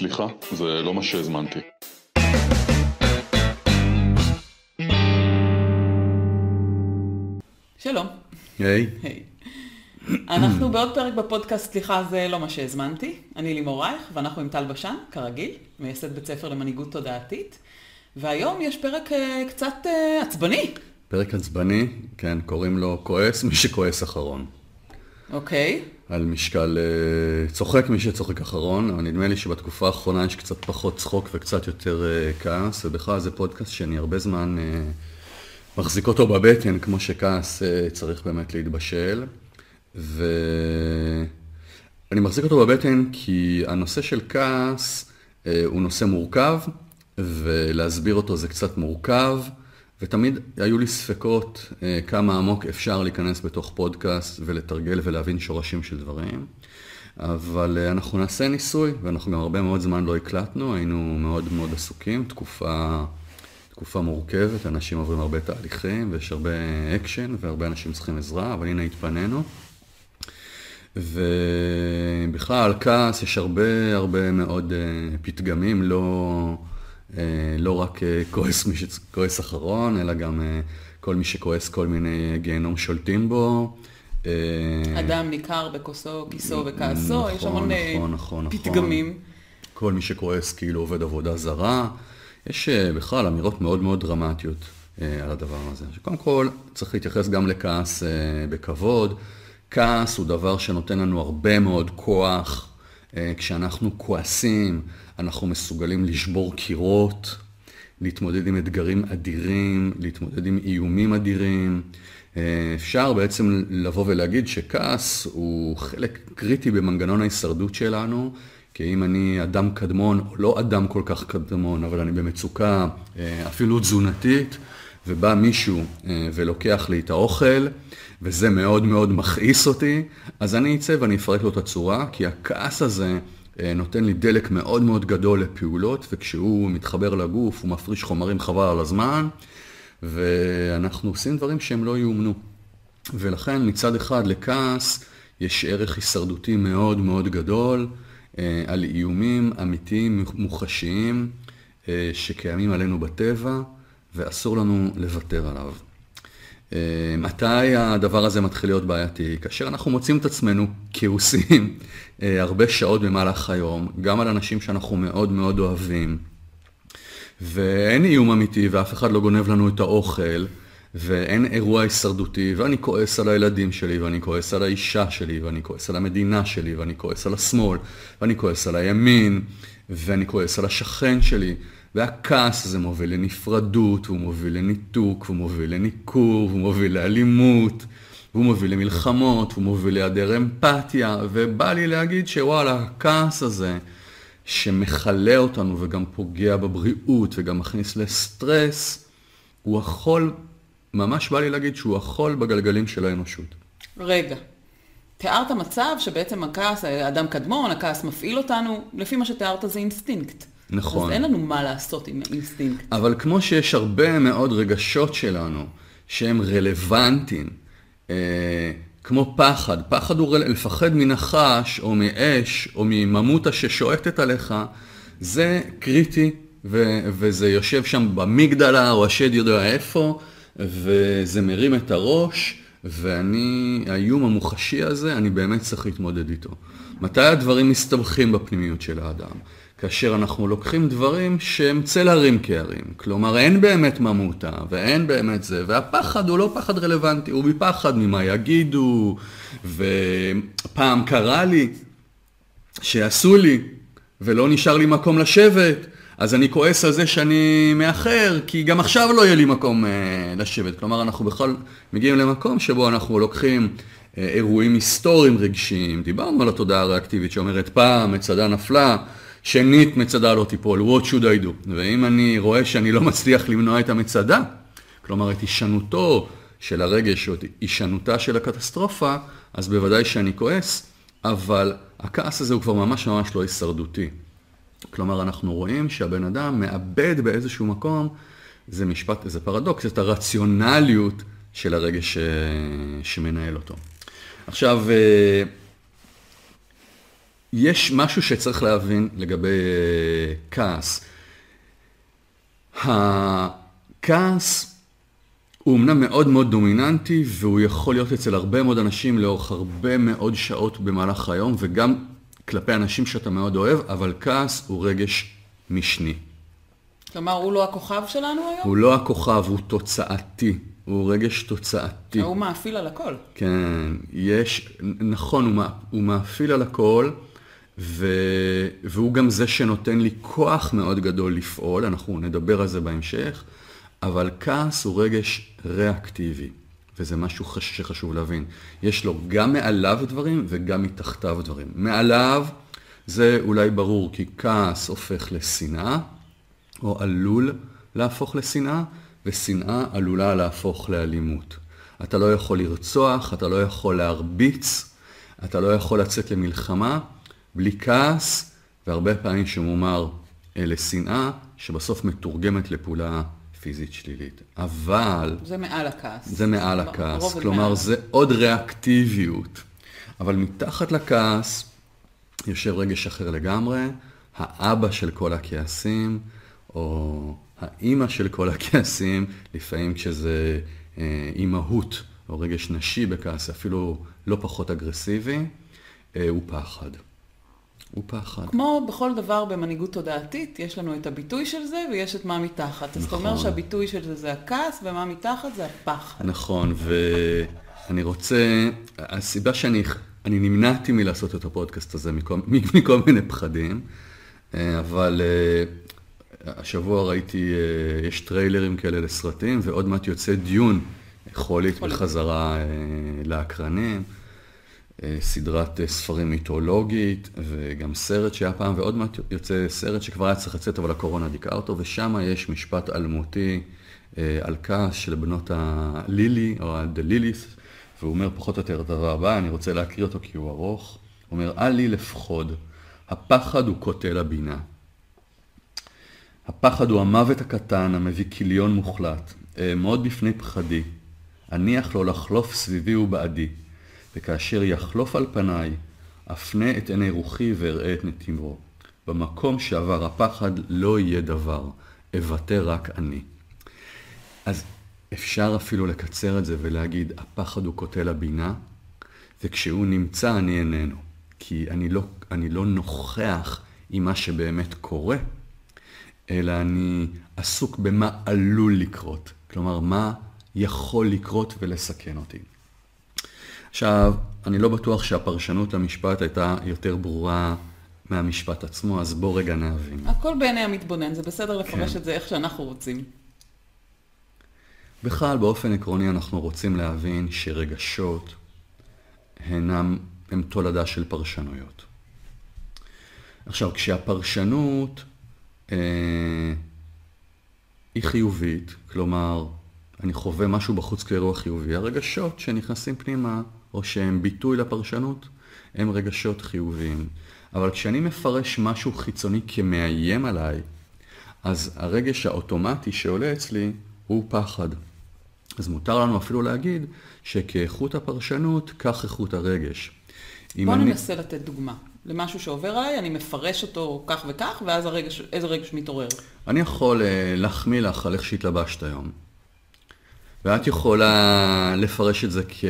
סליחה, זה לא מה שהזמנתי. שלום. היי. היי. אנחנו בעוד פרק בפודקאסט, סליחה, זה לא מה שהזמנתי. אני לימור רייך, ואנחנו עם טל בשן, כרגיל, מייסד בית ספר למנהיגות תודעתית. והיום יש פרק uh, קצת uh, עצבני. פרק עצבני, כן, קוראים לו כועס, מי שכועס אחרון. אוקיי. על משקל uh, צוחק מי שצוחק אחרון, אבל נדמה לי שבתקופה האחרונה יש קצת פחות צחוק וקצת יותר uh, כעס, ובכלל זה פודקאסט שאני הרבה זמן uh, מחזיק אותו בבטן, כמו שכעס צריך באמת להתבשל. ואני מחזיק אותו בבטן כי הנושא של כעס הוא נושא מורכב, ולהסביר אותו זה קצת מורכב. ותמיד היו לי ספקות אה, כמה עמוק אפשר להיכנס בתוך פודקאסט ולתרגל ולהבין שורשים של דברים. אבל אה, אנחנו נעשה ניסוי, ואנחנו גם הרבה מאוד זמן לא הקלטנו, היינו מאוד מאוד עסוקים, תקופה, תקופה מורכבת, אנשים עוברים הרבה תהליכים, ויש הרבה אקשן, והרבה אנשים צריכים עזרה, אבל הנה התפנינו. ובכלל על כעס יש הרבה הרבה מאוד אה, פתגמים, לא... אה, לא רק אה, כועס מי שכועס אחרון, אלא גם אה, כל מי שכועס כל מיני גיהנום שולטים בו. אדם ניכר בכוסו, כיסו וכעסו, נכון, יש המון נכון, נכון, נכון. פתגמים. נכון. כל מי שכועס כאילו עובד עבודה זרה. יש בכלל אמירות מאוד מאוד דרמטיות על הדבר הזה. קודם כל, צריך להתייחס גם לכעס בכבוד. כעס הוא דבר שנותן לנו הרבה מאוד כוח. כשאנחנו כועסים, אנחנו מסוגלים לשבור קירות, להתמודד עם אתגרים אדירים, להתמודד עם איומים אדירים. אה, אפשר בעצם לבוא ולהגיד שכעס הוא חלק קריטי במנגנון ההישרדות שלנו, כי אם אני אדם קדמון, או לא אדם כל כך קדמון, אבל אני במצוקה אה, אפילו תזונתית, ובא מישהו אה, ולוקח לי את האוכל, וזה מאוד מאוד מכעיס אותי, אז אני אצא ואני אפרק לו את הצורה, כי הכעס הזה... אה, נותן לי דלק מאוד מאוד גדול לפעולות, וכשהוא מתחבר לגוף הוא מפריש חומרים חבל על הזמן, ואנחנו עושים דברים שהם לא יאומנו. ולכן מצד אחד לכעס יש ערך הישרדותי מאוד מאוד גדול אה, על איומים אמיתיים מוחשיים אה, שקיימים עלינו בטבע, ואסור לנו לוותר עליו. אה, מתי הדבר הזה מתחיל להיות בעייתי? כאשר אנחנו מוצאים את עצמנו כעוסים אה, הרבה שעות במהלך היום, גם על אנשים שאנחנו מאוד מאוד אוהבים, ואין איום אמיתי ואף אחד לא גונב לנו את האוכל, ואין אירוע הישרדותי, ואני כועס על הילדים שלי, ואני כועס על האישה שלי, ואני כועס על המדינה שלי, ואני כועס על השמאל, ואני כועס על הימין, ואני כועס על השכן שלי. והכעס הזה מוביל לנפרדות, והוא מוביל לניתוק, והוא מוביל לניכור, והוא מוביל לאלימות, והוא מוביל למלחמות, והוא מוביל להיעדר אמפתיה, ובא לי להגיד שוואלה, הכעס הזה, שמכלה אותנו וגם פוגע בבריאות וגם מכניס לסטרס, הוא החול, ממש בא לי להגיד שהוא החול בגלגלים של האנושות. רגע, תיארת מצב שבעצם הכעס, אדם קדמון, הכעס מפעיל אותנו, לפי מה שתיארת זה אינסטינקט. נכון. אז אין לנו מה לעשות עם אינסטינקט. אבל כמו שיש הרבה מאוד רגשות שלנו שהם רלוונטיים, אה, כמו פחד, פחד הוא רל... לפחד מנחש או מאש או מממוטה ששועטת עליך, זה קריטי ו... וזה יושב שם במגדלה או השד יודע איפה, וזה מרים את הראש, ואני, האיום המוחשי הזה, אני באמת צריך להתמודד איתו. מתי הדברים מסתבכים בפנימיות של האדם? כאשר אנחנו לוקחים דברים שהם צל הרים כהרים. כלומר, אין באמת ממותה, ואין באמת זה, והפחד הוא לא פחד רלוונטי, הוא מפחד ממה יגידו, ופעם קרה לי שעשו לי, ולא נשאר לי מקום לשבת, אז אני כועס על זה שאני מאחר, כי גם עכשיו לא יהיה לי מקום אה, לשבת. כלומר, אנחנו בכלל מגיעים למקום שבו אנחנו לוקחים אה, אירועים היסטוריים רגשיים. דיברנו על התודעה הריאקטיבית שאומרת, פעם מצדה נפלה, שנית מצדה לא תיפול, what should I do? ואם אני רואה שאני לא מצליח למנוע את המצדה, כלומר את הישנותו של הרגש או את הישנותה של הקטסטרופה, אז בוודאי שאני כועס, אבל הכעס הזה הוא כבר ממש ממש לא הישרדותי. כלומר, אנחנו רואים שהבן אדם מאבד באיזשהו מקום, זה משפט, זה פרדוקס, את הרציונליות של הרגש ש... שמנהל אותו. עכשיו, יש משהו שצריך להבין לגבי אה, כעס. הכעס הוא אמנם מאוד מאוד דומיננטי, והוא יכול להיות אצל הרבה מאוד אנשים לאורך הרבה מאוד שעות במהלך היום, וגם כלפי אנשים שאתה מאוד אוהב, אבל כעס הוא רגש משני. כלומר, הוא לא הכוכב שלנו היום? הוא לא הכוכב, הוא תוצאתי. הוא רגש תוצאתי. הוא מאפיל על הכל. כן, יש, נכון, הוא, הוא מאפיל על הכל, ו, והוא גם זה שנותן לי כוח מאוד גדול לפעול, אנחנו נדבר על זה בהמשך, אבל כעס הוא רגש ריאקטיבי, וזה משהו שחשוב להבין. יש לו גם מעליו דברים וגם מתחתיו דברים. מעליו זה אולי ברור, כי כעס הופך לשנאה, או עלול להפוך לשנאה, ושנאה עלולה להפוך לאלימות. אתה לא יכול לרצוח, אתה לא יכול להרביץ, אתה לא יכול לצאת למלחמה בלי כעס, והרבה פעמים שמומר לשנאה, שבסוף מתורגמת לפעולה פיזית שלילית. אבל... זה מעל הכעס. זה מעל הכעס. כלומר, מעל. זה עוד ריאקטיביות. אבל מתחת לכעס יושב רגש אחר לגמרי, האבא של כל הכעסים, או האימא של כל הכעסים, לפעמים כשזה אה, אימהות או רגש נשי בכעס, אפילו לא פחות אגרסיבי, אה, הוא פחד. הוא פחד. כמו בכל דבר במנהיגות תודעתית, יש לנו את הביטוי של זה ויש את מה מתחת. נכון. אז אתה אומר נכון. שהביטוי של זה זה הכעס ומה מתחת זה הפחד. נכון, ואני רוצה, הסיבה שאני אני נמנעתי מלעשות את הפודקאסט הזה מכל, מכל מיני פחדים, אה, אבל אה, השבוע ראיתי, אה, יש טריילרים כאלה לסרטים, ועוד מעט יוצא דיון חולית בחזרה לאקרנים, אה, סדרת ספרים מיתולוגית, וגם סרט שהיה פעם, ועוד מעט יוצא סרט שכבר היה צריך לצאת, אבל הקורונה דיכאה אותו, ושם יש משפט אלמותי על כעס של בנות הלילי, או הדליליס, והוא אומר פחות או יותר את הדבר הבא, אני רוצה להקריא אותו כי הוא ארוך. הוא אומר, אל לי לפחוד, הפחד הוא קוטל הבינה. הפחד הוא המוות הקטן המביא כיליון מוחלט. אעמוד בפני פחדי, אניח לו לחלוף סביבי ובעדי, וכאשר יחלוף על פניי, אפנה את עיני רוחי ואראה את נתיבו. במקום שעבר הפחד לא יהיה דבר, אוותר רק אני. אז אפשר אפילו לקצר את זה ולהגיד, הפחד הוא קוטל הבינה, וכשהוא נמצא אני איננו. כי אני לא, אני לא נוכח עם מה שבאמת קורה. אלא אני עסוק במה עלול לקרות. כלומר, מה יכול לקרות ולסכן אותי. עכשיו, אני לא בטוח שהפרשנות למשפט הייתה יותר ברורה מהמשפט עצמו, אז בוא רגע נבין. הכל בעיני המתבונן, זה בסדר לפרש כן. את זה איך שאנחנו רוצים. בכלל, באופן עקרוני, אנחנו רוצים להבין שרגשות הינם, הם תולדה של פרשנויות. עכשיו, כשהפרשנות אה, היא חיובית, כלומר, אני חווה משהו בחוץ כאירוע חיובי. הרגשות שנכנסים פנימה, או שהם ביטוי לפרשנות, הם רגשות חיוביים. אבל כשאני מפרש משהו חיצוני כמאיים עליי, אז הרגש האוטומטי שעולה אצלי הוא פחד. אז מותר לנו אפילו להגיד שכאיכות הפרשנות, כך איכות הרגש. בוא אני... ננסה לתת דוגמה. למשהו שעובר עליי, אני מפרש אותו כך וכך, ואז הרגש, איזה רגש מתעורר. אני יכול uh, להחמיא לך על איך שהתלבשת היום. ואת יכולה לפרש את זה כ...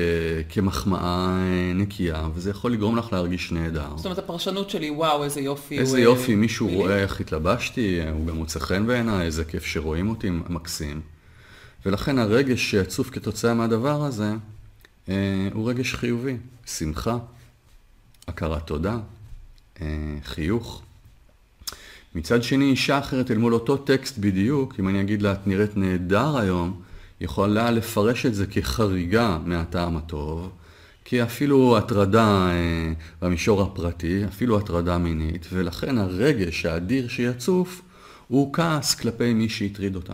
כמחמאה אה, נקייה, וזה יכול לגרום לך להרגיש נהדר. זאת אומרת, הפרשנות שלי, וואו, איזה יופי. איזה הוא... יופי, מישהו מילי. רואה איך התלבשתי, הוא גם מוצא חן בעיניי, איזה כיף שרואים אותי, מקסים. ולכן הרגש שעצוב כתוצאה מהדבר הזה, אה, הוא רגש חיובי, שמחה, הכרת תודה, אה, חיוך. מצד שני, אישה אחרת אל מול אותו טקסט בדיוק, אם אני אגיד לה, את נראית נהדר היום, יכולה לפרש את זה כחריגה מהטעם הטוב, כי אפילו הטרדה אה, במישור הפרטי, אפילו הטרדה מינית, ולכן הרגש האדיר שיצוף הוא כעס כלפי מי שהטריד אותה.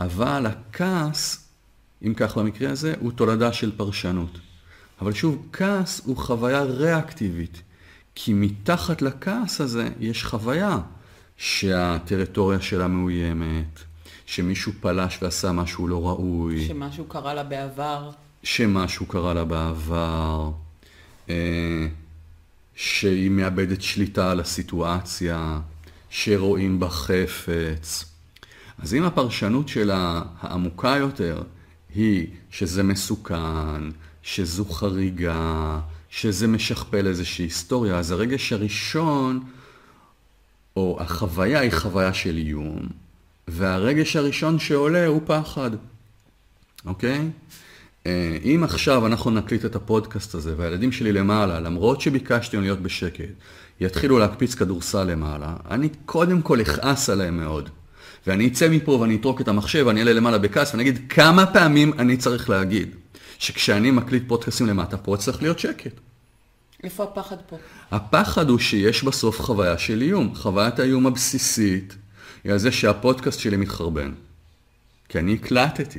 אבל הכעס, אם כך במקרה הזה, הוא תולדה של פרשנות. אבל שוב, כעס הוא חוויה ריאקטיבית. כי מתחת לכעס הזה יש חוויה שהטריטוריה שלה מאוימת, שמישהו פלש ועשה משהו לא ראוי. שמשהו קרה לה בעבר. שמשהו קרה לה בעבר. אה, שהיא מאבדת שליטה על הסיטואציה, שרואים בה חפץ. אז אם הפרשנות שלה העמוקה יותר היא שזה מסוכן, שזו חריגה, שזה משכפל איזושהי היסטוריה, אז הרגש הראשון, או החוויה היא חוויה של איום, והרגש הראשון שעולה הוא פחד, אוקיי? אה, אם עכשיו אנחנו נקליט את הפודקאסט הזה והילדים שלי למעלה, למרות שביקשתי להיות בשקט, יתחילו להקפיץ כדורסל למעלה, אני קודם כל אכעס עליהם מאוד. ואני אצא מפה ואני אתרוק את המחשב ואני אעלה למעלה בכעס ואני אגיד כמה פעמים אני צריך להגיד שכשאני מקליט פודקאסים למטה פה צריך להיות שקט. איפה הפחד פה? הפחד הוא שיש בסוף חוויה של איום. חוויית האיום הבסיסית היא על זה שהפודקאסט שלי מתחרבן. כי אני הקלטתי.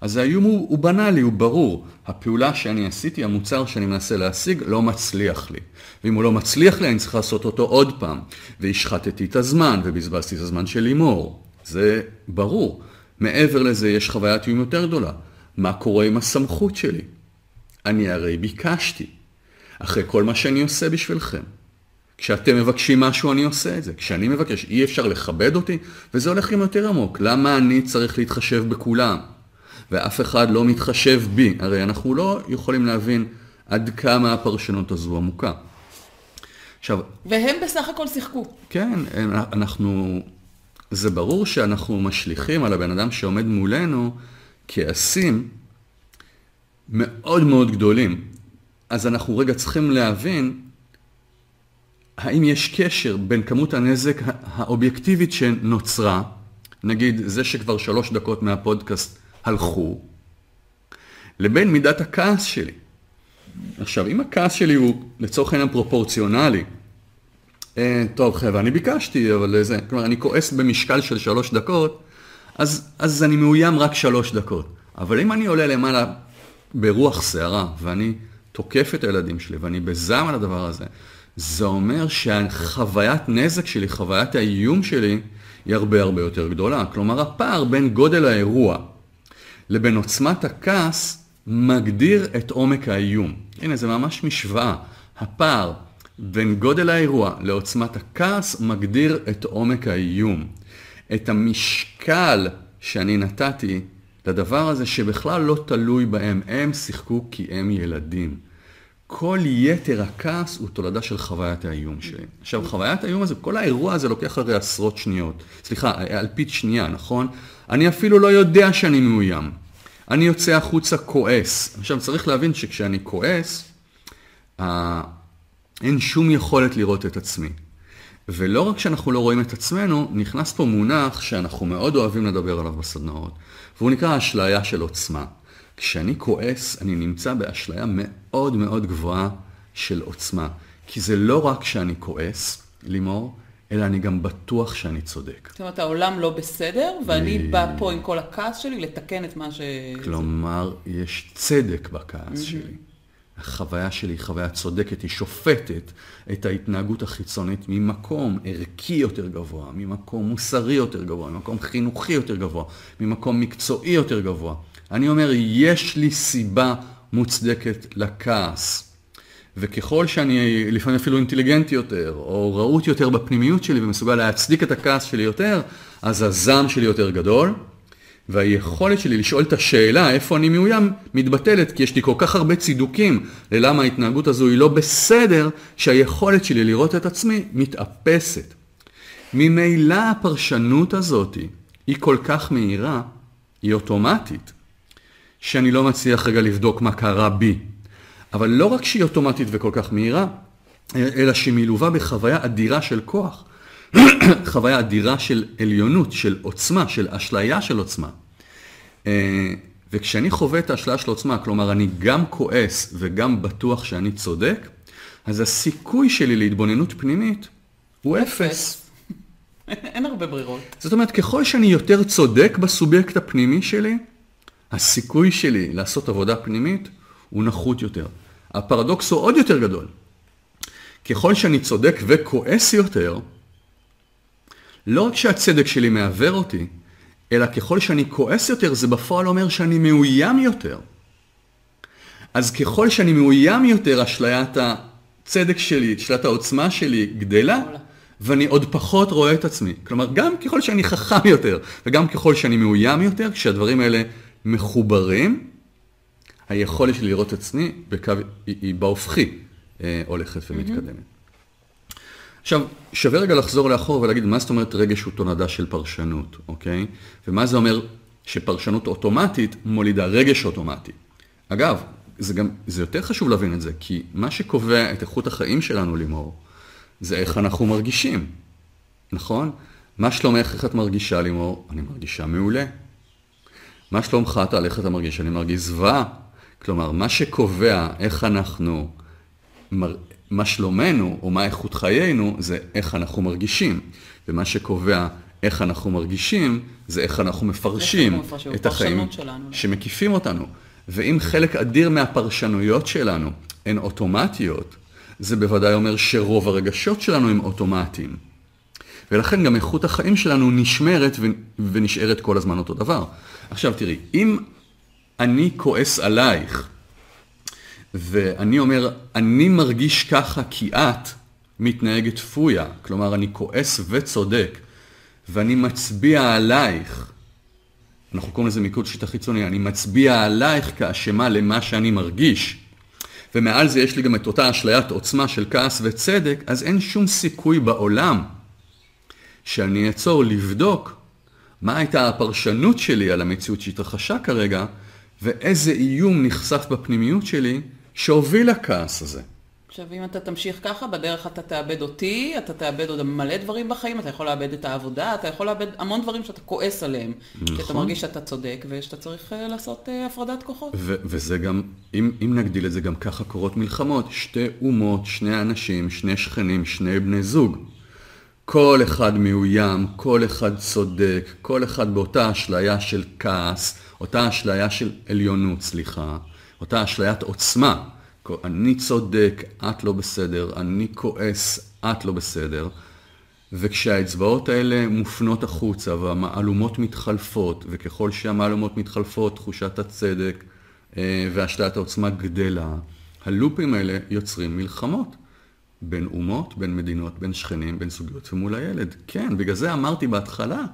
אז האיום הוא, הוא בנאלי, הוא ברור. הפעולה שאני עשיתי, המוצר שאני מנסה להשיג, לא מצליח לי. ואם הוא לא מצליח לי, אני צריך לעשות אותו עוד פעם. והשחטתי את הזמן, ובזבזתי את הזמן של לימור. זה ברור. מעבר לזה, יש חוויית איום יותר גדולה. מה קורה עם הסמכות שלי? אני הרי ביקשתי. אחרי כל מה שאני עושה בשבילכם. כשאתם מבקשים משהו, אני עושה את זה. כשאני מבקש, אי אפשר לכבד אותי, וזה הולך גם יותר עמוק. למה אני צריך להתחשב בכולם? ואף אחד לא מתחשב בי. הרי אנחנו לא יכולים להבין עד כמה הפרשנות הזו עמוקה. עכשיו... והם בסך הכל שיחקו. כן, אנחנו... זה ברור שאנחנו משליכים על הבן אדם שעומד מולנו כעסים מאוד מאוד גדולים. אז אנחנו רגע צריכים להבין האם יש קשר בין כמות הנזק האובייקטיבית שנוצרה, נגיד זה שכבר שלוש דקות מהפודקאסט הלכו, לבין מידת הכעס שלי. עכשיו, אם הכעס שלי הוא לצורך העניין פרופורציונלי, אה, טוב חבר'ה, אני ביקשתי, אבל זה, כלומר, אני כועס במשקל של שלוש דקות, אז, אז אני מאוים רק שלוש דקות. אבל אם אני עולה למעלה ברוח סערה, ואני תוקף את הילדים שלי, ואני בזעם על הדבר הזה, זה אומר שהחוויית נזק שלי, חוויית האיום שלי, היא הרבה הרבה יותר גדולה. כלומר, הפער בין גודל האירוע לבין עוצמת הכעס מגדיר את עומק האיום. הנה, זה ממש משוואה. הפער בין גודל האירוע לעוצמת הכעס מגדיר את עומק האיום. את המשקל שאני נתתי לדבר הזה שבכלל לא תלוי בהם, הם שיחקו כי הם ילדים. כל יתר הכעס הוא תולדה של חוויית האיום שלי. עכשיו, חוויית האיום הזה, כל האירוע הזה לוקח הרי עשרות שניות. סליחה, אלפית שנייה, נכון? אני אפילו לא יודע שאני מאוים. אני יוצא החוצה כועס. עכשיו, צריך להבין שכשאני כועס, אה, אין שום יכולת לראות את עצמי. ולא רק שאנחנו לא רואים את עצמנו, נכנס פה מונח שאנחנו מאוד אוהבים לדבר עליו בסדנאות, והוא נקרא אשליה של עוצמה. כשאני כועס, אני נמצא באשליה מאוד מאוד גבוהה של עוצמה. כי זה לא רק שאני כועס, לימור, אלא אני גם בטוח שאני צודק. זאת אומרת, העולם לא בסדר, ואני בא פה עם כל הכעס שלי לתקן את מה ש... כלומר, יש צדק בכעס שלי. החוויה שלי היא חוויה צודקת, היא שופטת את ההתנהגות החיצונית ממקום ערכי יותר גבוה, ממקום מוסרי יותר גבוה, ממקום חינוכי יותר גבוה, ממקום מקצועי יותר גבוה. אני אומר, יש לי סיבה מוצדקת לכעס. וככל שאני לפעמים אפילו אינטליגנטי יותר, או רהוט יותר בפנימיות שלי ומסוגל להצדיק את הכעס שלי יותר, אז הזעם שלי יותר גדול, והיכולת שלי לשאול את השאלה איפה אני מאוים מתבטלת, כי יש לי כל כך הרבה צידוקים ללמה ההתנהגות הזו היא לא בסדר, שהיכולת שלי לראות את עצמי מתאפסת. ממילא הפרשנות הזאת היא כל כך מהירה, היא אוטומטית, שאני לא מצליח רגע לבדוק מה קרה בי. אבל לא רק שהיא אוטומטית וכל כך מהירה, אלא שהיא מלווה בחוויה אדירה של כוח. חוויה אדירה של עליונות, של עוצמה, של אשליה של עוצמה. אה, וכשאני חווה את האשליה של עוצמה, כלומר אני גם כועס וגם בטוח שאני צודק, אז הסיכוי שלי להתבוננות פנימית הוא אפס. אין הרבה ברירות. זאת אומרת, ככל שאני יותר צודק בסובייקט הפנימי שלי, הסיכוי שלי לעשות עבודה פנימית הוא נחות יותר. הפרדוקס הוא עוד יותר גדול. ככל שאני צודק וכועס יותר, לא רק שהצדק שלי מעוור אותי, אלא ככל שאני כועס יותר, זה בפועל אומר שאני מאוים יותר. אז ככל שאני מאוים יותר, אשליית הצדק שלי, שאלת העוצמה שלי גדלה. ואני עוד פחות רואה את עצמי. כלומר, גם ככל שאני חכם יותר, וגם ככל שאני מאוים יותר, כשהדברים האלה מחוברים, היכולת שלי לראות את עצמי בקו, היא, היא בהופכי אה, הולכת ומתקדמת. עכשיו, שווה רגע לחזור לאחור ולהגיד, מה זאת אומרת רגש הוא תולדה של פרשנות, אוקיי? ומה זה אומר שפרשנות אוטומטית מולידה רגש אוטומטי. אגב, זה גם, זה יותר חשוב להבין את זה, כי מה שקובע את איכות החיים שלנו, לימור, זה איך אנחנו מרגישים, נכון? מה שלומך, איך את מרגישה, לימור? אני מרגישה מעולה. מה שלומך, טל, איך אתה מרגיש? אני מרגיש זוועה. כלומר, מה שקובע איך אנחנו, מר... מה שלומנו, או מה איכות חיינו, זה איך אנחנו מרגישים. ומה שקובע איך אנחנו מרגישים, זה איך אנחנו מפרשים אנחנו מפרשים, את החיים שלנו. שמקיפים אותנו. ואם חלק אדיר מהפרשנויות שלנו הן אוטומטיות, זה בוודאי אומר שרוב הרגשות שלנו הם אוטומטיים. ולכן גם איכות החיים שלנו נשמרת ו- ונשארת כל הזמן אותו דבר. עכשיו תראי, אם אני כועס עלייך, ואני אומר, אני מרגיש ככה כי את מתנהגת פויה, כלומר אני כועס וצודק, ואני מצביע עלייך, אנחנו קוראים לזה מיקוד שיטה חיצוני, אני מצביע עלייך כאשמה למה שאני מרגיש, ומעל זה יש לי גם את אותה אשליית עוצמה של כעס וצדק, אז אין שום סיכוי בעולם שאני אעצור לבדוק מה הייתה הפרשנות שלי על המציאות שהתרחשה כרגע, ואיזה איום נחשף בפנימיות שלי שהוביל לכעס הזה. עכשיו, אם אתה תמשיך ככה, בדרך אתה תאבד אותי, אתה תאבד עוד מלא דברים בחיים, אתה יכול לאבד את העבודה, אתה יכול לאבד המון דברים שאתה כועס עליהם. נכון. כי אתה נכון. מרגיש שאתה צודק, ושאתה צריך uh, לעשות uh, הפרדת כוחות. ו- וזה גם, אם, אם נגדיל את זה, גם ככה קורות מלחמות. שתי אומות, שני אנשים, שני שכנים, שני בני זוג. כל אחד מאוים, כל אחד צודק, כל אחד באותה אשליה של כעס, אותה אשליה של עליונות, סליחה, אותה אשליית עוצמה. אני צודק, את לא בסדר, אני כועס, את לא בסדר. וכשהאצבעות האלה מופנות החוצה והמהלומות מתחלפות, וככל שהמהלומות מתחלפות, תחושת הצדק אה, והשליית העוצמה גדלה, הלופים האלה יוצרים מלחמות. בין אומות, בין מדינות, בין שכנים, בין סוגיות ומול הילד. כן, בגלל זה אמרתי בהתחלה,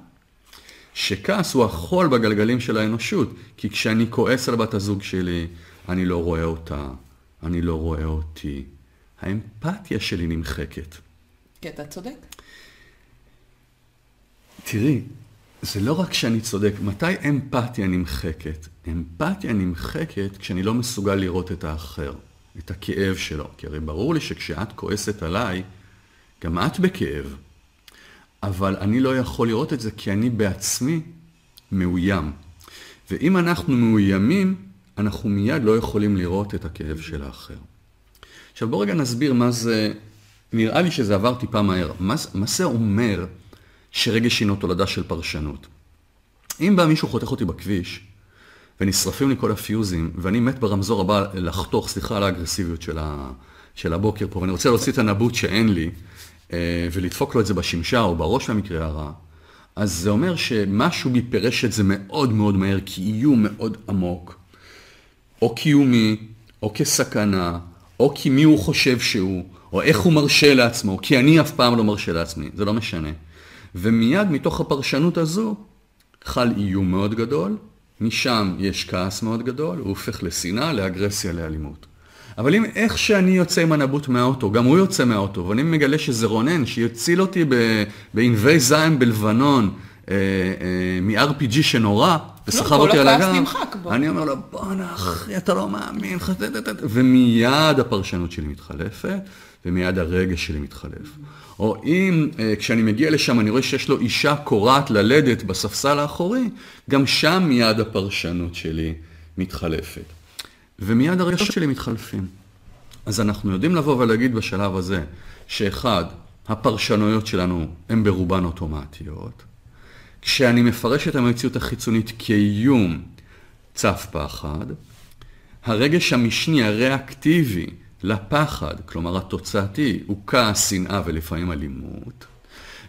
שכעס הוא החול בגלגלים של האנושות, כי כשאני כועס על בת הזוג שלי, אני לא רואה אותה, אני לא רואה אותי. האמפתיה שלי נמחקת. כי אתה צודק. תראי, זה לא רק שאני צודק, מתי אמפתיה נמחקת? אמפתיה נמחקת כשאני לא מסוגל לראות את האחר, את הכאב שלו. כי הרי ברור לי שכשאת כועסת עליי, גם את בכאב. אבל אני לא יכול לראות את זה כי אני בעצמי מאוים. ואם אנחנו מאוימים, אנחנו מיד לא יכולים לראות את הכאב של האחר. עכשיו בואו רגע נסביר מה זה, נראה לי שזה עבר טיפה מהר. מה, מה זה אומר שרגש הינו תולדה של פרשנות? אם בא מישהו חותך אותי בכביש, ונשרפים לי כל הפיוזים, ואני מת ברמזור הבא לחתוך, סליחה על האגרסיביות של, ה, של הבוקר פה, ואני רוצה להוציא את הנבוט שאין לי, אה, ולדפוק לו את זה בשמשה או בראש במקרה הרע, אז זה אומר שמשהו בי פירש את זה מאוד מאוד מהר, כאיום מאוד עמוק, או קיומי, או כסכנה, או כי מי הוא חושב שהוא, או איך הוא מרשה לעצמו, כי אני אף פעם לא מרשה לעצמי, זה לא משנה. ומיד מתוך הפרשנות הזו חל איום מאוד גדול, משם יש כעס מאוד גדול, הוא הופך לשנאה, לאגרסיה, לאלימות. אבל אם איך שאני יוצא עם הנבוט מהאוטו, גם הוא יוצא מהאוטו, ואני מגלה שזה רונן, שיציל אותי בענבי זעם בלבנון, אה, אה, מ-RPG שנורא, וסחב לא, אותי על הגב. אני אומר לו, בואנה אחי, אתה לא מאמין, ומיד הפרשנות שלי מתחלפת, ומיד הרגש שלי מתחלף. או אם אה, כשאני מגיע לשם אני רואה שיש לו אישה קורעת ללדת בספסל האחורי, גם שם מיד הפרשנות שלי מתחלפת. ומיד הרגשות שלי מתחלפים. אז אנחנו יודעים לבוא ולהגיד בשלב הזה, שאחד, הפרשנויות שלנו הן ברובן אוטומטיות. כשאני מפרש את המציאות החיצונית כאיום, צף פחד. הרגש המשני, הריאקטיבי, לפחד, כלומר התוצאתי, הוא כעס, שנאה ולפעמים אלימות.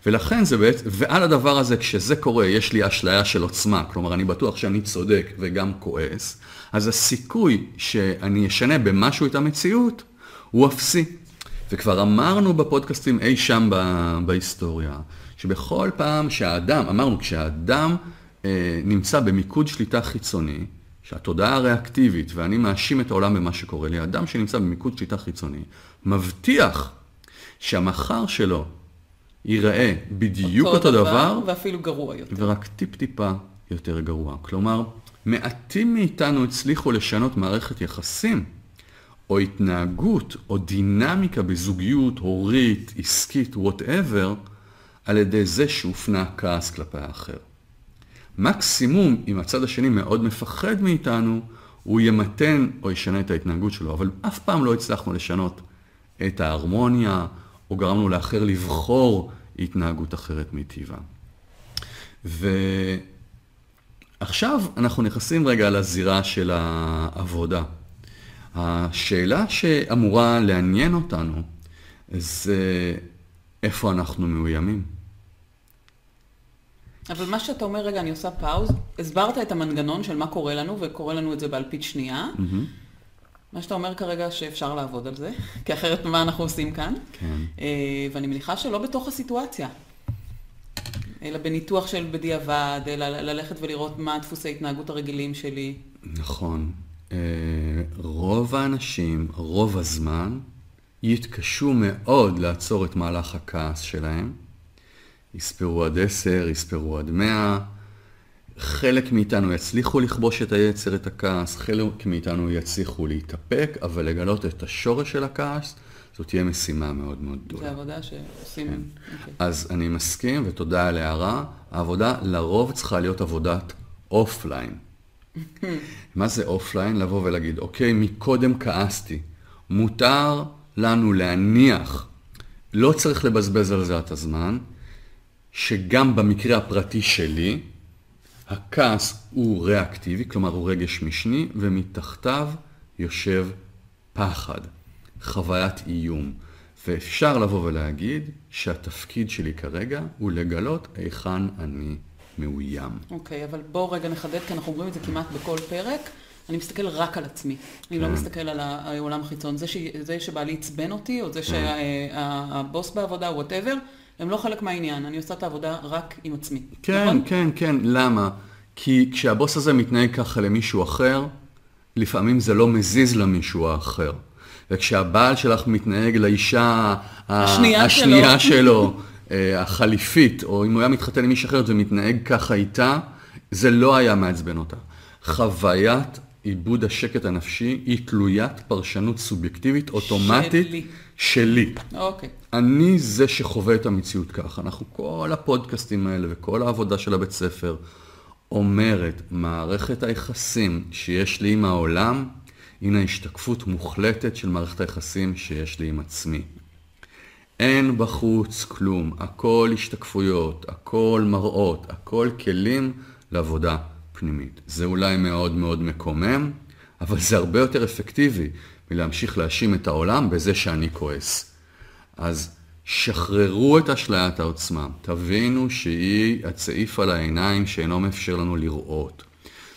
ולכן זה בעצם, ועל הדבר הזה, כשזה קורה, יש לי אשליה של עוצמה, כלומר אני בטוח שאני צודק וגם כועס, אז הסיכוי שאני אשנה במשהו את המציאות הוא אפסי. וכבר אמרנו בפודקאסטים אי שם ב- בהיסטוריה, שבכל פעם שהאדם, אמרנו, כשהאדם אה, נמצא במיקוד שליטה חיצוני, שהתודעה הריאקטיבית, ואני מאשים את העולם במה שקורה לי, האדם שנמצא במיקוד שליטה חיצוני, מבטיח שהמחר שלו ייראה בדיוק אותו, אותו דבר, ואפילו גרוע יותר. ורק טיפ-טיפה יותר גרוע. כלומר, מעטים מאיתנו הצליחו לשנות מערכת יחסים, או התנהגות, או דינמיקה בזוגיות, הורית, עסקית, וואטאבר, על ידי זה שהופנה כעס כלפי האחר. מקסימום, אם הצד השני מאוד מפחד מאיתנו, הוא ימתן או ישנה את ההתנהגות שלו, אבל אף פעם לא הצלחנו לשנות את ההרמוניה, או גרמנו לאחר לבחור התנהגות אחרת מטבעה. ועכשיו אנחנו נכנסים רגע לזירה של העבודה. השאלה שאמורה לעניין אותנו זה איפה אנחנו מאוימים. אבל מה שאתה אומר, רגע, אני עושה פאוז, הסברת את המנגנון של מה קורה לנו, וקורה לנו את זה באלפית שנייה. Mm-hmm. מה שאתה אומר כרגע שאפשר לעבוד על זה, כי אחרת מה אנחנו עושים כאן? כן. אה, ואני מניחה שלא בתוך הסיטואציה, אלא בניתוח של בדיעבד, אלא ללכת ולראות מה דפוסי ההתנהגות הרגילים שלי. נכון. אה, רוב האנשים, רוב הזמן, יתקשו מאוד לעצור את מהלך הכעס שלהם. יספרו עד עשר, יספרו עד מאה. חלק מאיתנו יצליחו לכבוש את היצר, את הכעס, חלק מאיתנו יצליחו להתאפק, אבל לגלות את השורש של הכעס, זאת תהיה משימה מאוד מאוד גדולה. זו עבודה שעושים. כן. Okay. אוקיי. אז אני מסכים, ותודה על ההערה. העבודה לרוב צריכה להיות עבודת offline. מה זה offline? לבוא ולהגיד, אוקיי, מקודם כעסתי. מותר לנו להניח, לא צריך לבזבז על זה את הזמן, שגם במקרה הפרטי שלי, הכעס הוא ריאקטיבי, כלומר הוא רגש משני, ומתחתיו יושב פחד, חוויית איום. ואפשר לבוא ולהגיד שהתפקיד שלי כרגע הוא לגלות היכן אני מאוים. אוקיי, okay, אבל בואו רגע נחדד, כי אנחנו אומרים את זה כמעט בכל פרק. אני מסתכל רק על עצמי. אני לא כן. מסתכל על העולם החיצון. זה, ש... זה שבעלי עצבן אותי, או זה כן. שהבוס בעבודה, whatever, הם לא חלק מהעניין, אני עושה את העבודה רק עם עצמי. כן, נכון? כן, כן, למה? כי כשהבוס הזה מתנהג ככה למישהו אחר, לפעמים זה לא מזיז למישהו האחר. וכשהבעל שלך מתנהג לאישה השנייה, השנייה שלו, שלו אה, החליפית, או אם הוא היה מתחתן עם מישהי אחרת ומתנהג ככה איתה, זה לא היה מעצבן אותה. חוויית עיבוד השקט הנפשי היא תלוית פרשנות סובייקטיבית אוטומטית שלי. שלי. אוקיי. אני זה שחווה את המציאות ככה. אנחנו, כל הפודקאסטים האלה וכל העבודה של הבית ספר אומרת, מערכת היחסים שיש לי עם העולם, הנה השתקפות מוחלטת של מערכת היחסים שיש לי עם עצמי. אין בחוץ כלום, הכל השתקפויות, הכל מראות, הכל כלים לעבודה פנימית. זה אולי מאוד מאוד מקומם, אבל זה הרבה יותר אפקטיבי מלהמשיך להאשים את העולם בזה שאני כועס. אז שחררו את אשליית העוצמה, תבינו שהיא הצעיף על העיניים שאינו מאפשר לנו לראות.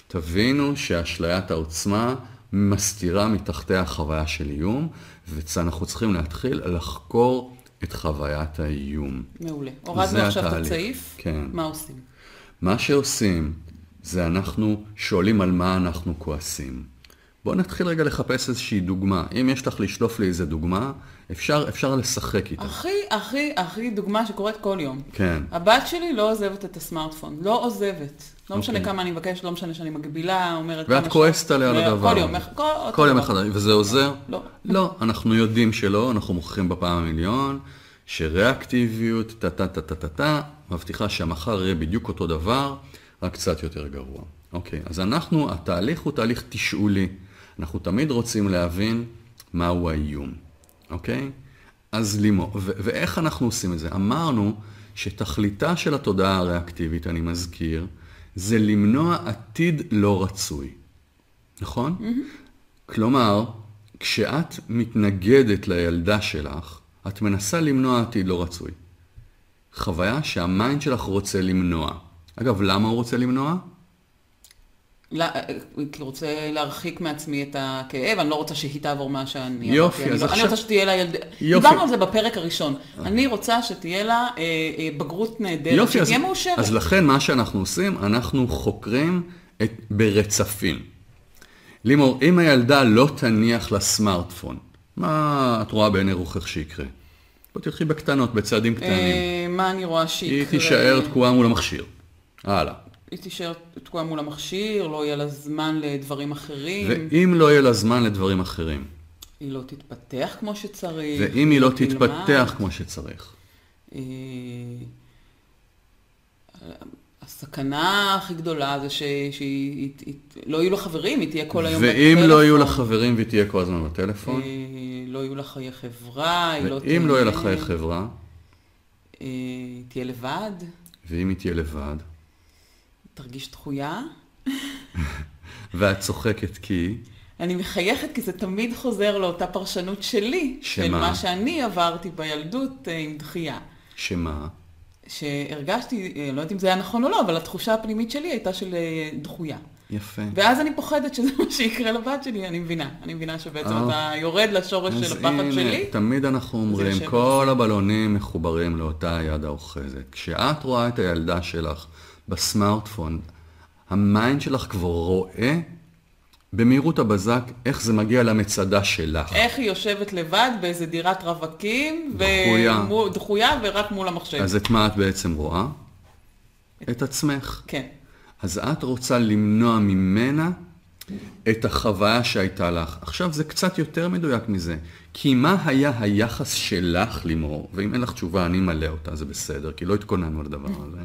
תבינו שאשליית העוצמה מסתירה מתחתיה החוויה של איום, ואנחנו צריכים להתחיל לחקור את חוויית האיום. מעולה. הורדנו עכשיו את הצעיף, כן. מה עושים? מה שעושים זה אנחנו שואלים על מה אנחנו כועסים. בואו נתחיל רגע לחפש איזושהי דוגמה. אם יש לך לשלוף לי איזה דוגמה, אפשר, אפשר לשחק איתה. הכי, הכי, הכי דוגמה שקורית כל יום. כן. הבת שלי לא עוזבת את הסמארטפון, לא עוזבת. לא משנה אוקיי. כמה אני מבקשת, לא משנה שאני מגבילה, אומרת... ואת כועסת עליה על הדבר. כל יום, כל, כל יום אחד, וזה עוזר? לא. לא, אנחנו יודעים שלא, אנחנו מוכיחים בפעם המיליון, שריאקטיביות, טה-טה-טה-טה-טה, מבטיחה שהמחר יהיה בדיוק אותו דבר, רק קצת יותר גרוע. אוקיי, אז אנחנו, התהליך הוא תהליך תשאולי. אנחנו תמיד רוצים להבין מהו האיום, אוקיי? אז לימור, ו- ואיך אנחנו עושים את זה? אמרנו שתכליתה של התודעה הריאקטיבית, אני מזכיר, זה למנוע עתיד לא רצוי, נכון? Mm-hmm. כלומר, כשאת מתנגדת לילדה שלך, את מנסה למנוע עתיד לא רצוי. חוויה שהמיינד שלך רוצה למנוע. אגב, למה הוא רוצה למנוע? לא, הייתי רוצה להרחיק מעצמי את הכאב, אני לא רוצה שהיא תעבור מה שאני יופי, עברתי. אז אני, לא- עכשיו- אני רוצה שתהיה לה ילד... יופי. דיברנו על זה בפרק הראשון. אני רוצה שתהיה לה אה, אה, בגרות נהדרת, יופי, אז, שתהיה מאושרת. אז לכן מה שאנחנו עושים, אנחנו חוקרים את, ברצפים. לימור, אם הילדה לא תניח לסמארטפון, מה את רואה בעיני רוחך שיקרה? בוא תלכי בקטנות, בצעדים קטנים. אה, מה אני רואה היא שיקרה? תישאר תקועה מול המכשיר. הלאה. היא תישאר תקועה מול המכשיר, לא יהיה לה זמן לדברים אחרים. ואם לא יהיה לה זמן לדברים אחרים, היא לא תתפתח כמו שצריך. ואם היא לא. תתפתח כמו שצריך, אה, הסכנה הכי גדולה זה ש- שהיא היא- היא- לא יהיו לה חברים, היא תהיה כל היום ואם בטלפון. לא יהיו לה חברים והיא תהיה כל הזמן בטלפון, אה, לא יהיו לה חיי חברה, היא לא ואם לא יהיה לה חיי חברה, אה, תהיה לבד, ואם היא תהיה לבד, תרגיש דחויה. ואת צוחקת כי, אני מחייכת כי זה תמיד חוזר לאותה פרשנות שלי, של שמה? מה שאני עברתי בילדות אה, עם דחייה. שמה? שהרגשתי, אה, לא יודעת אם זה היה נכון או לא, אבל התחושה הפנימית שלי הייתה של אה, דחויה. יפה. ואז אני פוחדת שזה מה שיקרה לבת שלי, אני מבינה. אני מבינה שבעצם אה. אתה יורד לשורש של הפחד הנה, שלי. תמיד אנחנו אומרים, כל הבלונים מחוברים לאותה יד האוחזת. כשאת רואה את הילדה שלך בסמארטפון, ה mind שלך כבר רואה במהירות הבזק איך זה מגיע למצדה שלך. איך היא יושבת לבד באיזה דירת רווקים, דחויה. ומו- דחויה ורק מול המחשב. אז את מה את בעצם רואה? את עצמך. כן. אז את רוצה למנוע ממנה את החוויה שהייתה לך. עכשיו זה קצת יותר מדויק מזה, כי מה היה היחס שלך לימור, ואם אין לך תשובה אני מלא אותה, זה בסדר, כי לא התכוננו לדבר הזה,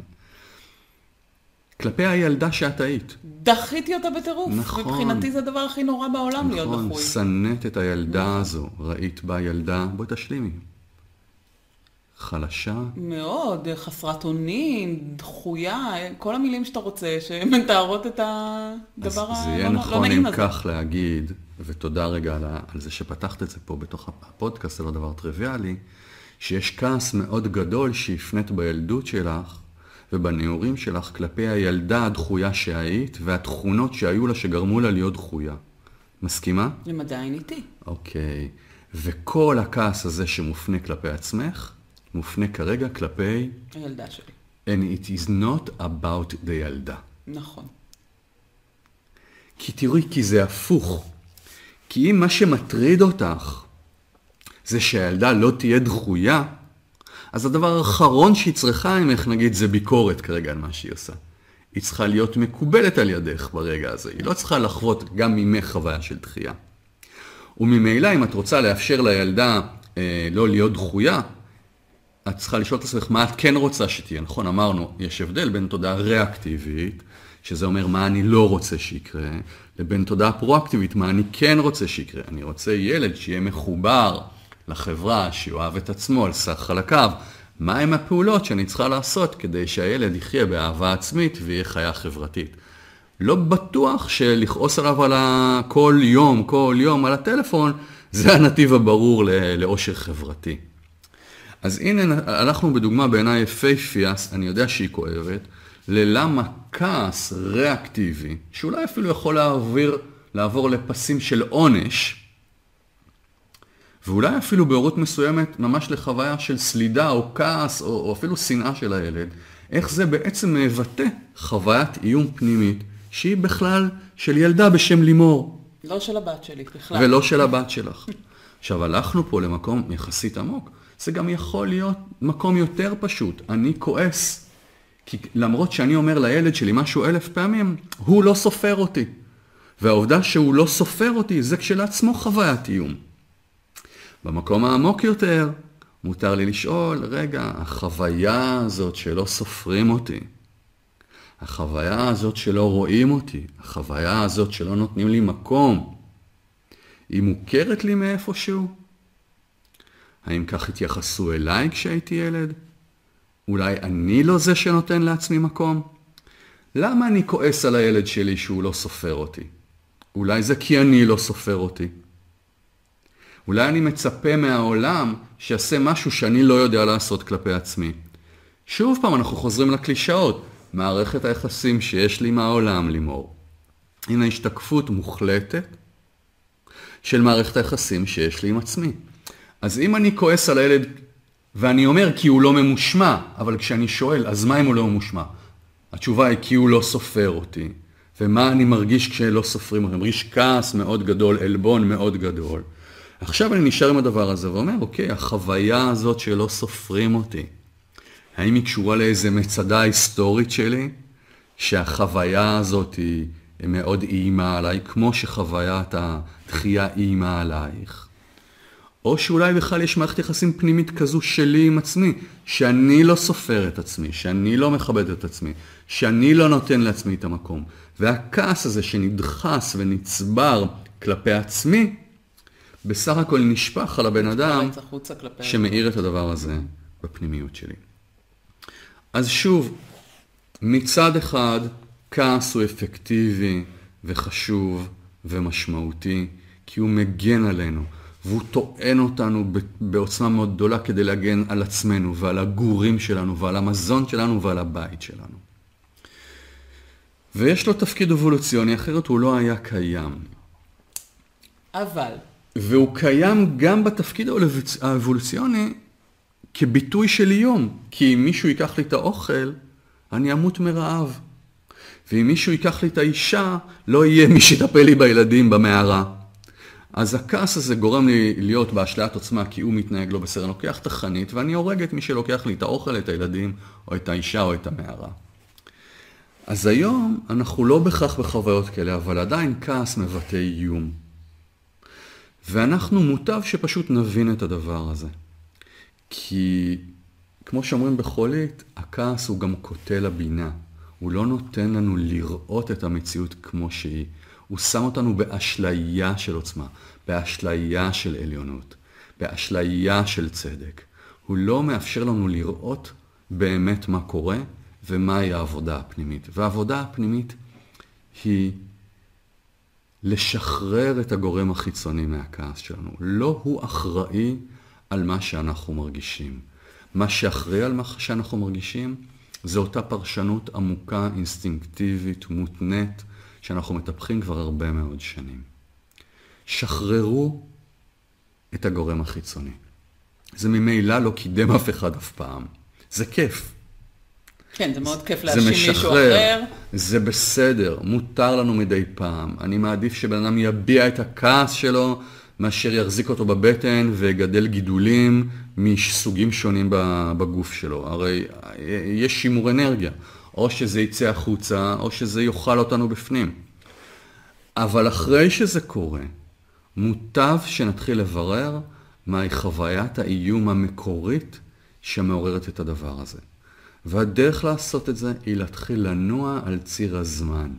כלפי הילדה שאת היית. דחיתי אותה בטירוף. נכון. מבחינתי זה הדבר הכי נורא בעולם להיות נכון, דחוי. שנאת את הילדה הזו, ראית בה ילדה, בואי תשלימי. חלשה, מאוד, חסרת אונים, דחויה, כל המילים שאתה רוצה, שמתארות את הדבר אז זה הלא יהיה לא נכון נעים אם הזה. כך להגיד, ותודה רגע על, על זה שפתחת את זה פה בתוך הפודקאסט, זה לא דבר טריוויאלי, שיש כעס מאוד גדול שהפנית בילדות שלך ובנעורים שלך כלפי הילדה הדחויה שהיית והתכונות שהיו לה שגרמו לה להיות דחויה. מסכימה? הם עדיין איתי. אוקיי. וכל הכעס הזה שמופנה כלפי עצמך, מופנה כרגע כלפי, הילדה שלי. and it is not about the ילדה. נכון. כי תראי, כי זה הפוך. כי אם מה שמטריד אותך זה שהילדה לא תהיה דחויה, אז הדבר האחרון שהיא צריכה ממך, נגיד, זה ביקורת כרגע על מה שהיא עושה. היא צריכה להיות מקובלת על ידך ברגע הזה. היא לא צריכה לחוות גם ממך חוויה של דחייה. וממילא, אם את רוצה לאפשר לילדה אה, לא להיות דחויה, את צריכה לשאול את עצמך מה את כן רוצה שתהיה, נכון? אמרנו, יש הבדל בין תודעה ריאקטיבית, שזה אומר מה אני לא רוצה שיקרה, לבין תודעה פרואקטיבית, מה אני כן רוצה שיקרה. אני רוצה ילד שיהיה מחובר לחברה, שיאהב את עצמו על סך חלקיו. מהם הפעולות שאני צריכה לעשות כדי שהילד יחיה באהבה עצמית ויהיה חיה חברתית. לא בטוח שלכעוס עליו על ה... כל יום, כל יום על הטלפון, זה הנתיב הברור לאושר חברתי. אז הנה, הלכנו בדוגמה בעיניי יפהפייה, אני יודע שהיא כואבת, ללמה כעס ריאקטיבי, שאולי אפילו יכול להעביר, לעבור לפסים של עונש, ואולי אפילו בהורות מסוימת ממש לחוויה של סלידה או כעס או, או אפילו שנאה של הילד, איך זה בעצם מבטא חוויית איום פנימית שהיא בכלל של ילדה בשם לימור. לא של הבת שלי בכלל. ולא של הבת שלך. עכשיו, הלכנו פה למקום יחסית עמוק. זה גם יכול להיות מקום יותר פשוט. אני כועס. כי למרות שאני אומר לילד שלי משהו אלף פעמים, הוא לא סופר אותי. והעובדה שהוא לא סופר אותי, זה כשלעצמו חוויית איום. במקום העמוק יותר, מותר לי לשאול, רגע, החוויה הזאת שלא סופרים אותי, החוויה הזאת שלא רואים אותי, החוויה הזאת שלא נותנים לי מקום, היא מוכרת לי מאיפשהו? האם כך התייחסו אליי כשהייתי ילד? אולי אני לא זה שנותן לעצמי מקום? למה אני כועס על הילד שלי שהוא לא סופר אותי? אולי זה כי אני לא סופר אותי. אולי אני מצפה מהעולם שיעשה משהו שאני לא יודע לעשות כלפי עצמי. שוב פעם אנחנו חוזרים לקלישאות, מערכת היחסים שיש לי עם העולם לימור. הנה השתקפות מוחלטת של מערכת היחסים שיש לי עם עצמי. אז אם אני כועס על הילד ואני אומר כי הוא לא ממושמע, אבל כשאני שואל, אז מה אם הוא לא ממושמע? התשובה היא כי הוא לא סופר אותי. ומה אני מרגיש כשלא סופרים אותי? אני מרגיש כעס מאוד גדול, עלבון מאוד גדול. עכשיו אני נשאר עם הדבר הזה ואומר, אוקיי, החוויה הזאת שלא סופרים אותי, האם היא קשורה לאיזה מצדה היסטורית שלי, שהחוויה הזאת היא מאוד איימה עליי, כמו שחוויית הדחייה איימה עלייך? או שאולי בכלל יש מערכת יחסים פנימית כזו שלי עם עצמי, שאני לא סופר את עצמי, שאני לא מכבד את עצמי, שאני לא נותן לעצמי את המקום. והכעס הזה שנדחס ונצבר כלפי עצמי, בסך הכל נשפך על הבן אדם שמאיר את הדבר הזה בפנימיות שלי. אז שוב, מצד אחד, כעס הוא אפקטיבי וחשוב ומשמעותי, כי הוא מגן עלינו, והוא טוען אותנו בעוצמה מאוד גדולה כדי להגן על עצמנו ועל הגורים שלנו ועל המזון שלנו ועל הבית שלנו. ויש לו תפקיד אבולוציוני, אחרת הוא לא היה קיים. אבל... והוא קיים גם בתפקיד האבולוציוני כביטוי של איום. כי אם מישהו ייקח לי את האוכל, אני אמות מרעב. ואם מישהו ייקח לי את האישה, לא יהיה מי שיטפל לי בילדים במערה. אז הכעס הזה גורם לי להיות באשליית עוצמה כי הוא מתנהג לא בסדר. אני לוקח את החנית ואני הורג את מי שלוקח לי את האוכל, את הילדים, או את האישה, או את המערה. אז היום אנחנו לא בהכרח בחוויות כאלה, אבל עדיין כעס מבטא איום. ואנחנו מוטב שפשוט נבין את הדבר הזה. כי כמו שאומרים בחב"דית, הכעס הוא גם קוטל הבינה. הוא לא נותן לנו לראות את המציאות כמו שהיא. הוא שם אותנו באשליה של עוצמה, באשליה של עליונות, באשליה של צדק. הוא לא מאפשר לנו לראות באמת מה קורה ומהי העבודה הפנימית. והעבודה הפנימית היא לשחרר את הגורם החיצוני מהכעס שלנו. לא הוא אחראי על מה שאנחנו מרגישים. מה שאחראי על מה שאנחנו מרגישים זה אותה פרשנות עמוקה, אינסטינקטיבית, מותנית, שאנחנו מטפחים כבר הרבה מאוד שנים. שחררו את הגורם החיצוני. זה ממילא לא קידם אף אחד אף פעם. זה כיף. כן, זה מאוד כיף להאשים מישהו אחר. זה בסדר, מותר לנו מדי פעם. אני מעדיף שבן אדם יביע את הכעס שלו, מאשר יחזיק אותו בבטן ויגדל גידולים מסוגים שונים בגוף שלו. הרי יש שימור אנרגיה. או שזה יצא החוצה, או שזה יאכל אותנו בפנים. אבל אחרי שזה קורה, מוטב שנתחיל לברר מהי חוויית האיום המקורית שמעוררת את הדבר הזה. והדרך לעשות את זה היא להתחיל לנוע על ציר הזמן.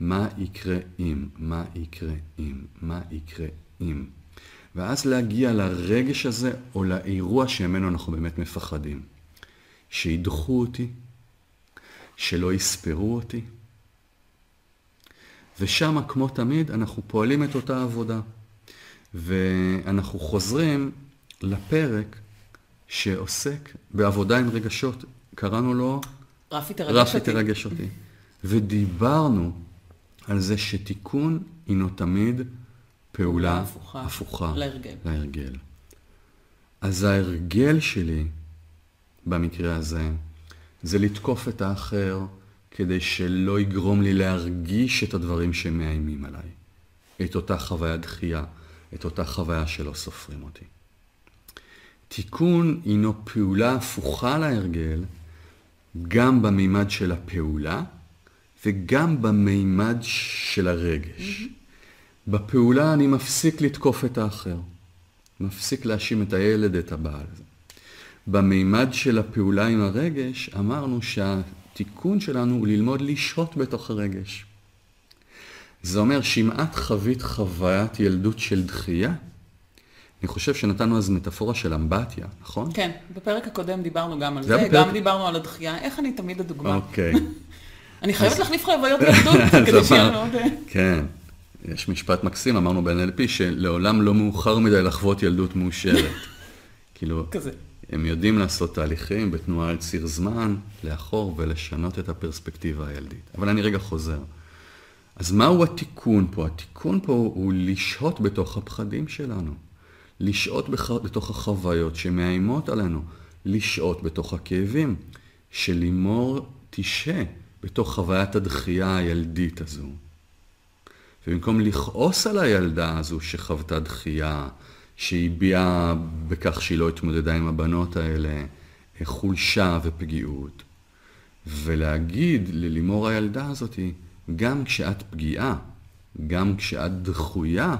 מה יקרה אם? מה יקרה אם? מה יקרה אם? ואז להגיע לרגש הזה או לאירוע שממנו אנחנו באמת מפחדים. שידחו אותי, שלא יספרו אותי. ושם, כמו תמיד, אנחנו פועלים את אותה עבודה. ואנחנו חוזרים לפרק שעוסק בעבודה עם רגשות. קראנו לו... רפי תרגש אותי. רפי תרגש אותי. ודיברנו על זה שתיקון הינו תמיד פעולה הפוכה, הפוכה להרגל. להרגל. אז ההרגל שלי, במקרה הזה, זה לתקוף את האחר כדי שלא יגרום לי להרגיש את הדברים שמאיימים עליי. את אותה חוויה דחייה, את אותה חוויה שלא סופרים אותי. תיקון הינו פעולה הפוכה להרגל, גם במימד של הפעולה וגם במימד של הרגש. Mm-hmm. בפעולה אני מפסיק לתקוף את האחר, מפסיק להאשים את הילד, את הבעל. במימד של הפעולה עם הרגש, אמרנו שהתיקון שלנו הוא ללמוד לשהות בתוך הרגש. זה אומר שאם את חווית חוויית ילדות של דחייה, אני חושב שנתנו אז מטאפורה של אמבטיה, נכון? כן, בפרק הקודם דיברנו גם על זה, זה בפרק... גם דיברנו על הדחייה, איך אני תמיד הדוגמה. אוקיי. אני חייבת להחליף חוויות ילדות, כדי שיהיה מאוד... כן, יש משפט מקסים, אמרנו ב-NLP, שלעולם לא מאוחר מדי לחוות ילדות מאושרת. כאילו, כזה. הם יודעים לעשות תהליכים בתנועה על ציר זמן, לאחור ולשנות את הפרספקטיבה הילדית. אבל אני רגע חוזר. אז מהו התיקון פה? התיקון פה הוא לשהות בתוך הפחדים שלנו, לשהות בח... בתוך החוויות שמאיימות עלינו, לשהות בתוך הכאבים, שלימור תשהה בתוך חוויית הדחייה הילדית הזו. ובמקום לכעוס על הילדה הזו שחוותה דחייה, שהביעה בכך שהיא לא התמודדה עם הבנות האלה, חולשה ופגיעות, ולהגיד ללימור הילדה הזאתי, גם כשאת פגיעה, גם כשאת דחויה,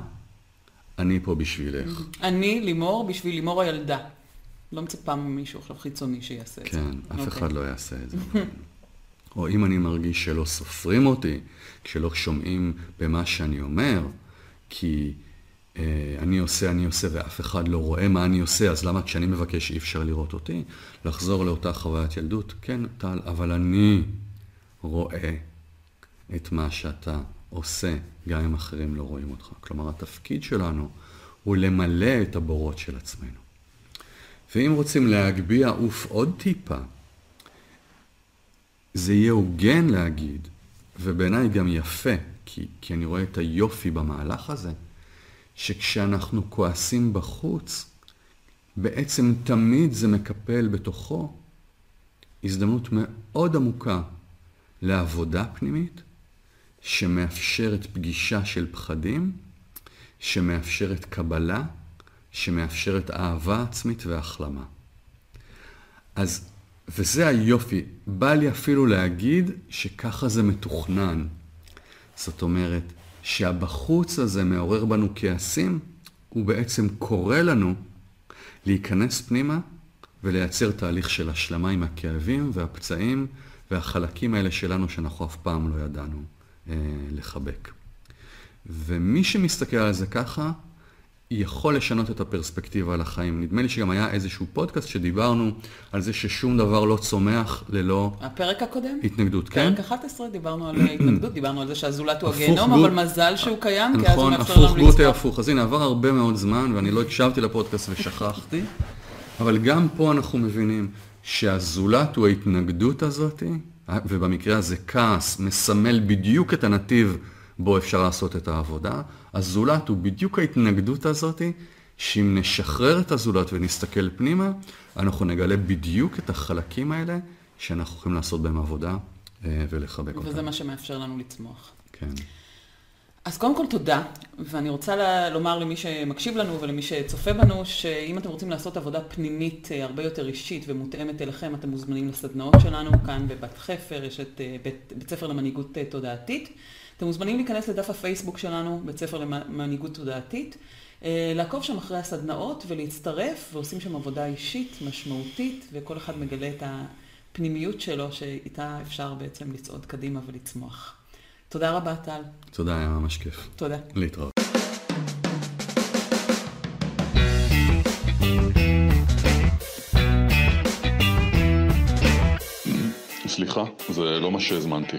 אני פה בשבילך. אני לימור בשביל לימור הילדה. לא מצפה ממישהו עכשיו חיצוני שיעשה את כן, זה. אף אוקיי. אחד לא יעשה את זה. או אם אני מרגיש שלא סופרים אותי, כשלא שומעים במה שאני אומר, כי אה, אני עושה, אני עושה, ואף אחד לא רואה מה אני עושה, אז למה כשאני מבקש אי אפשר לראות אותי? לחזור לאותה חוויית ילדות, כן, טל, אבל אני רואה את מה שאתה עושה, גם אם אחרים לא רואים אותך. כלומר, התפקיד שלנו הוא למלא את הבורות של עצמנו. ואם רוצים להגביה עוף עוד טיפה, זה יהיה הוגן להגיד, ובעיניי גם יפה, כי, כי אני רואה את היופי במהלך הזה, שכשאנחנו כועסים בחוץ, בעצם תמיד זה מקפל בתוכו הזדמנות מאוד עמוקה לעבודה פנימית, שמאפשרת פגישה של פחדים, שמאפשרת קבלה, שמאפשרת אהבה עצמית והחלמה. אז, וזה היופי, בא לי אפילו להגיד שככה זה מתוכנן. זאת אומרת, שהבחוץ הזה מעורר בנו כעסים, הוא בעצם קורא לנו להיכנס פנימה ולייצר תהליך של השלמה עם הכאבים והפצעים והחלקים האלה שלנו שאנחנו אף פעם לא ידענו לחבק. ומי שמסתכל על זה ככה, יכול לשנות את הפרספקטיבה על החיים. נדמה לי שגם היה איזשהו פודקאסט שדיברנו על זה ששום דבר לא צומח ללא הפרק הקודם? התנגדות, כן? פרק 11 דיברנו על התנגדות, דיברנו על זה שהזולת הוא הפוך הגיהנום, אבל מזל שהוא קיים, כי אז הוא נכון, מאפשר הפוך לנו גוטה לצפות. הפוך. אז הנה, עבר הרבה מאוד זמן ואני לא הקשבתי לפודקאסט ושכחתי, אבל גם פה אנחנו מבינים שהזולת הוא ההתנגדות הזאת, ובמקרה הזה כעס מסמל בדיוק את הנתיב בו אפשר לעשות את העבודה. הזולת הוא בדיוק ההתנגדות הזאת, שאם נשחרר את הזולת ונסתכל פנימה, אנחנו נגלה בדיוק את החלקים האלה שאנחנו יכולים לעשות בהם עבודה אה, ולחבק אותם. וזה מה שמאפשר לנו לצמוח. כן. אז קודם כל תודה, ואני רוצה ל- לומר למי שמקשיב לנו ולמי שצופה בנו, שאם אתם רוצים לעשות עבודה פנימית אה, הרבה יותר אישית ומותאמת אליכם, אתם מוזמנים לסדנאות שלנו כאן בבת חפר, יש את אה, בית, בית ספר למנהיגות אה, תודעתית. אתם מוזמנים להיכנס לדף הפייסבוק שלנו, בית ספר למנהיגות תודעתית, לעקוב שם אחרי הסדנאות ולהצטרף, ועושים שם עבודה אישית, משמעותית, וכל אחד מגלה את הפנימיות שלו, שאיתה אפשר בעצם לצעוד קדימה ולצמוח. תודה רבה, טל. תודה, היה ממש כיף. תודה. להתראות. סליחה, זה לא מה שהזמנתי.